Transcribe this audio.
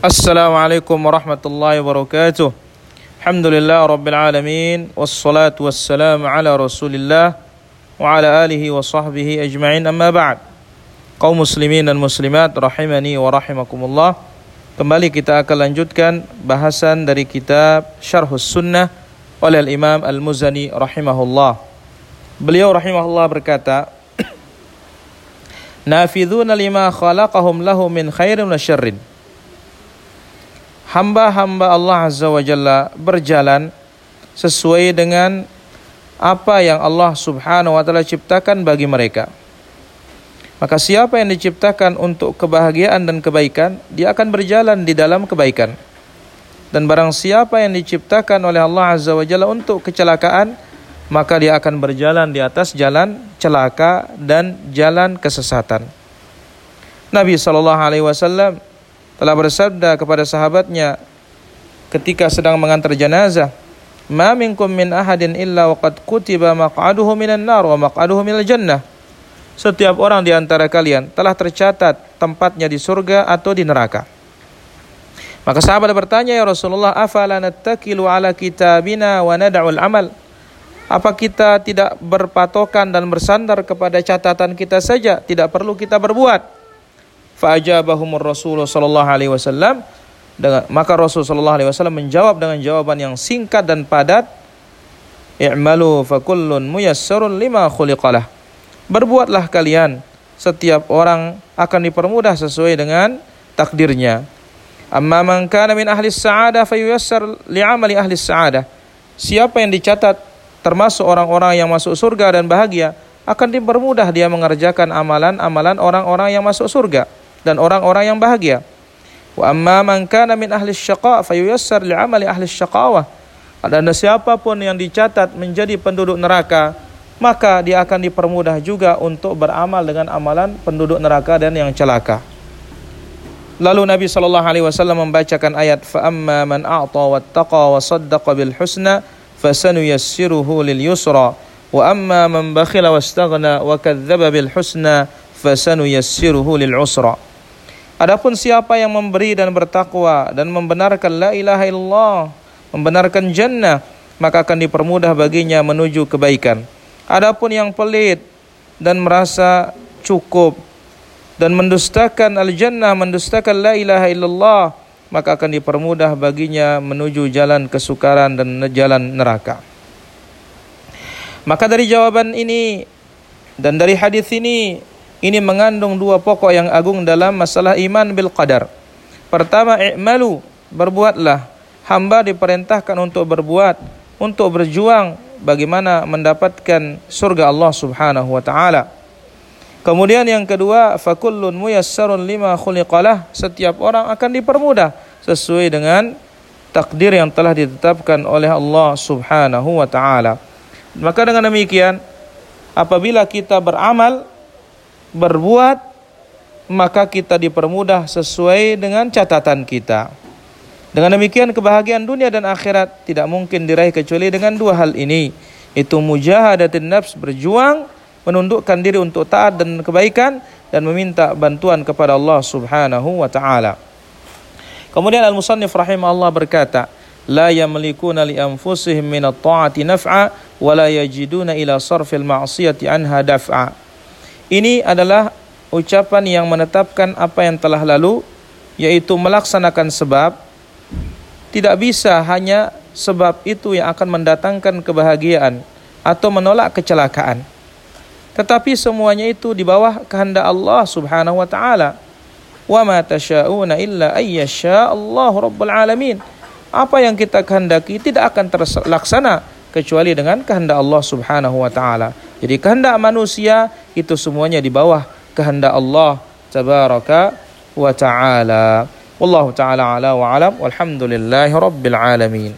السلام عليكم ورحمة الله وبركاته الحمد لله رب العالمين والصلاة والسلام على رسول الله وعلى آله وصحبه أجمعين أما بعد kaum muslimin dan muslimat rahimani wa rahimakumullah kembali kita akan lanjutkan bahasan dari kitab Syarhus Sunnah oleh al Imam Al-Muzani rahimahullah beliau rahimahullah berkata nafidhuna lima khalaqahum lahu min khairin wa syarrin hamba-hamba Allah Azza wa Jalla berjalan sesuai dengan apa yang Allah Subhanahu wa taala ciptakan bagi mereka. Maka siapa yang diciptakan untuk kebahagiaan dan kebaikan, dia akan berjalan di dalam kebaikan. Dan barang siapa yang diciptakan oleh Allah Azza wa Jalla untuk kecelakaan, maka dia akan berjalan di atas jalan celaka dan jalan kesesatan. Nabi sallallahu alaihi wasallam telah bersabda kepada sahabatnya ketika sedang mengantar jenazah ma minkum min ahadin illa waqad kutiba maq'aduhu minan nar wa maq'aduhu minal jannah. Setiap orang di antara kalian telah tercatat tempatnya di surga atau di neraka. Maka sahabat bertanya ya Rasulullah afala nattakilu ala kitabina wa nad'ul amal? Apa kita tidak berpatokan dan bersandar kepada catatan kita saja tidak perlu kita berbuat Fa'ajabahumur Rasulullah sallallahu alaihi wasallam. Dengan maka Rasul sallallahu alaihi wasallam menjawab dengan jawaban yang singkat dan padat. I'malu fa kullun muyassarun lima khuliqalah. Berbuatlah kalian. Setiap orang akan dipermudah sesuai dengan takdirnya. Amma man kana min ahli sa'adah fayuyassar li'amali ahli sa'adah. Siapa yang dicatat termasuk orang-orang yang masuk surga dan bahagia akan dipermudah dia mengerjakan amalan-amalan orang-orang yang masuk surga dan orang-orang yang bahagia. Wa amma man kana min ahli syaqa fayuyassar li amali ahli syaqawah. Dan siapapun yang dicatat menjadi penduduk neraka, maka dia akan dipermudah juga untuk beramal dengan amalan penduduk neraka dan yang celaka. Lalu Nabi sallallahu alaihi wasallam membacakan ayat fa amma man a'ta wattaqa wa saddaqa bil husna fasanuyassiruhu lil yusra wa amma man bakhila wastaghna wa kadzdzaba bil husna fasanuyassiruhu lil usra. Adapun siapa yang memberi dan bertakwa dan membenarkan la ilaha illallah, membenarkan jannah, maka akan dipermudah baginya menuju kebaikan. Adapun yang pelit dan merasa cukup dan mendustakan al-jannah, mendustakan la ilaha illallah, maka akan dipermudah baginya menuju jalan kesukaran dan jalan neraka. Maka dari jawaban ini dan dari hadis ini ini mengandung dua pokok yang agung dalam masalah iman bil qadar. Pertama, i'malu, berbuatlah. Hamba diperintahkan untuk berbuat, untuk berjuang bagaimana mendapatkan surga Allah Subhanahu wa taala. Kemudian yang kedua, fakullun muyassarun lima khuliqalah. Setiap orang akan dipermudah sesuai dengan takdir yang telah ditetapkan oleh Allah Subhanahu wa taala. Maka dengan demikian, apabila kita beramal berbuat maka kita dipermudah sesuai dengan catatan kita. Dengan demikian kebahagiaan dunia dan akhirat tidak mungkin diraih kecuali dengan dua hal ini. Itu mujahadatin nafs berjuang menundukkan diri untuk taat dan kebaikan dan meminta bantuan kepada Allah Subhanahu wa taala. Kemudian al-musannif rahimahullah berkata, la yamlikuna li anfusihim min at-ta'ati naf'a wa la yajiduna ila sarfil ma'siyati anha daf'a. Ini adalah ucapan yang menetapkan apa yang telah lalu yaitu melaksanakan sebab tidak bisa hanya sebab itu yang akan mendatangkan kebahagiaan atau menolak kecelakaan. Tetapi semuanya itu di bawah kehendak Allah Subhanahu wa taala. Wa ma tasyauna illa ayyasha Allah rabbul alamin. Apa yang kita kehendaki tidak akan terlaksana kecuali dengan kehendak Allah Subhanahu wa taala. Jadi kehendak manusia itu semuanya di bawah kehendak Allah tabaraka wa taala. Wallahu taala ala wa alam walhamdulillahi rabbil alamin.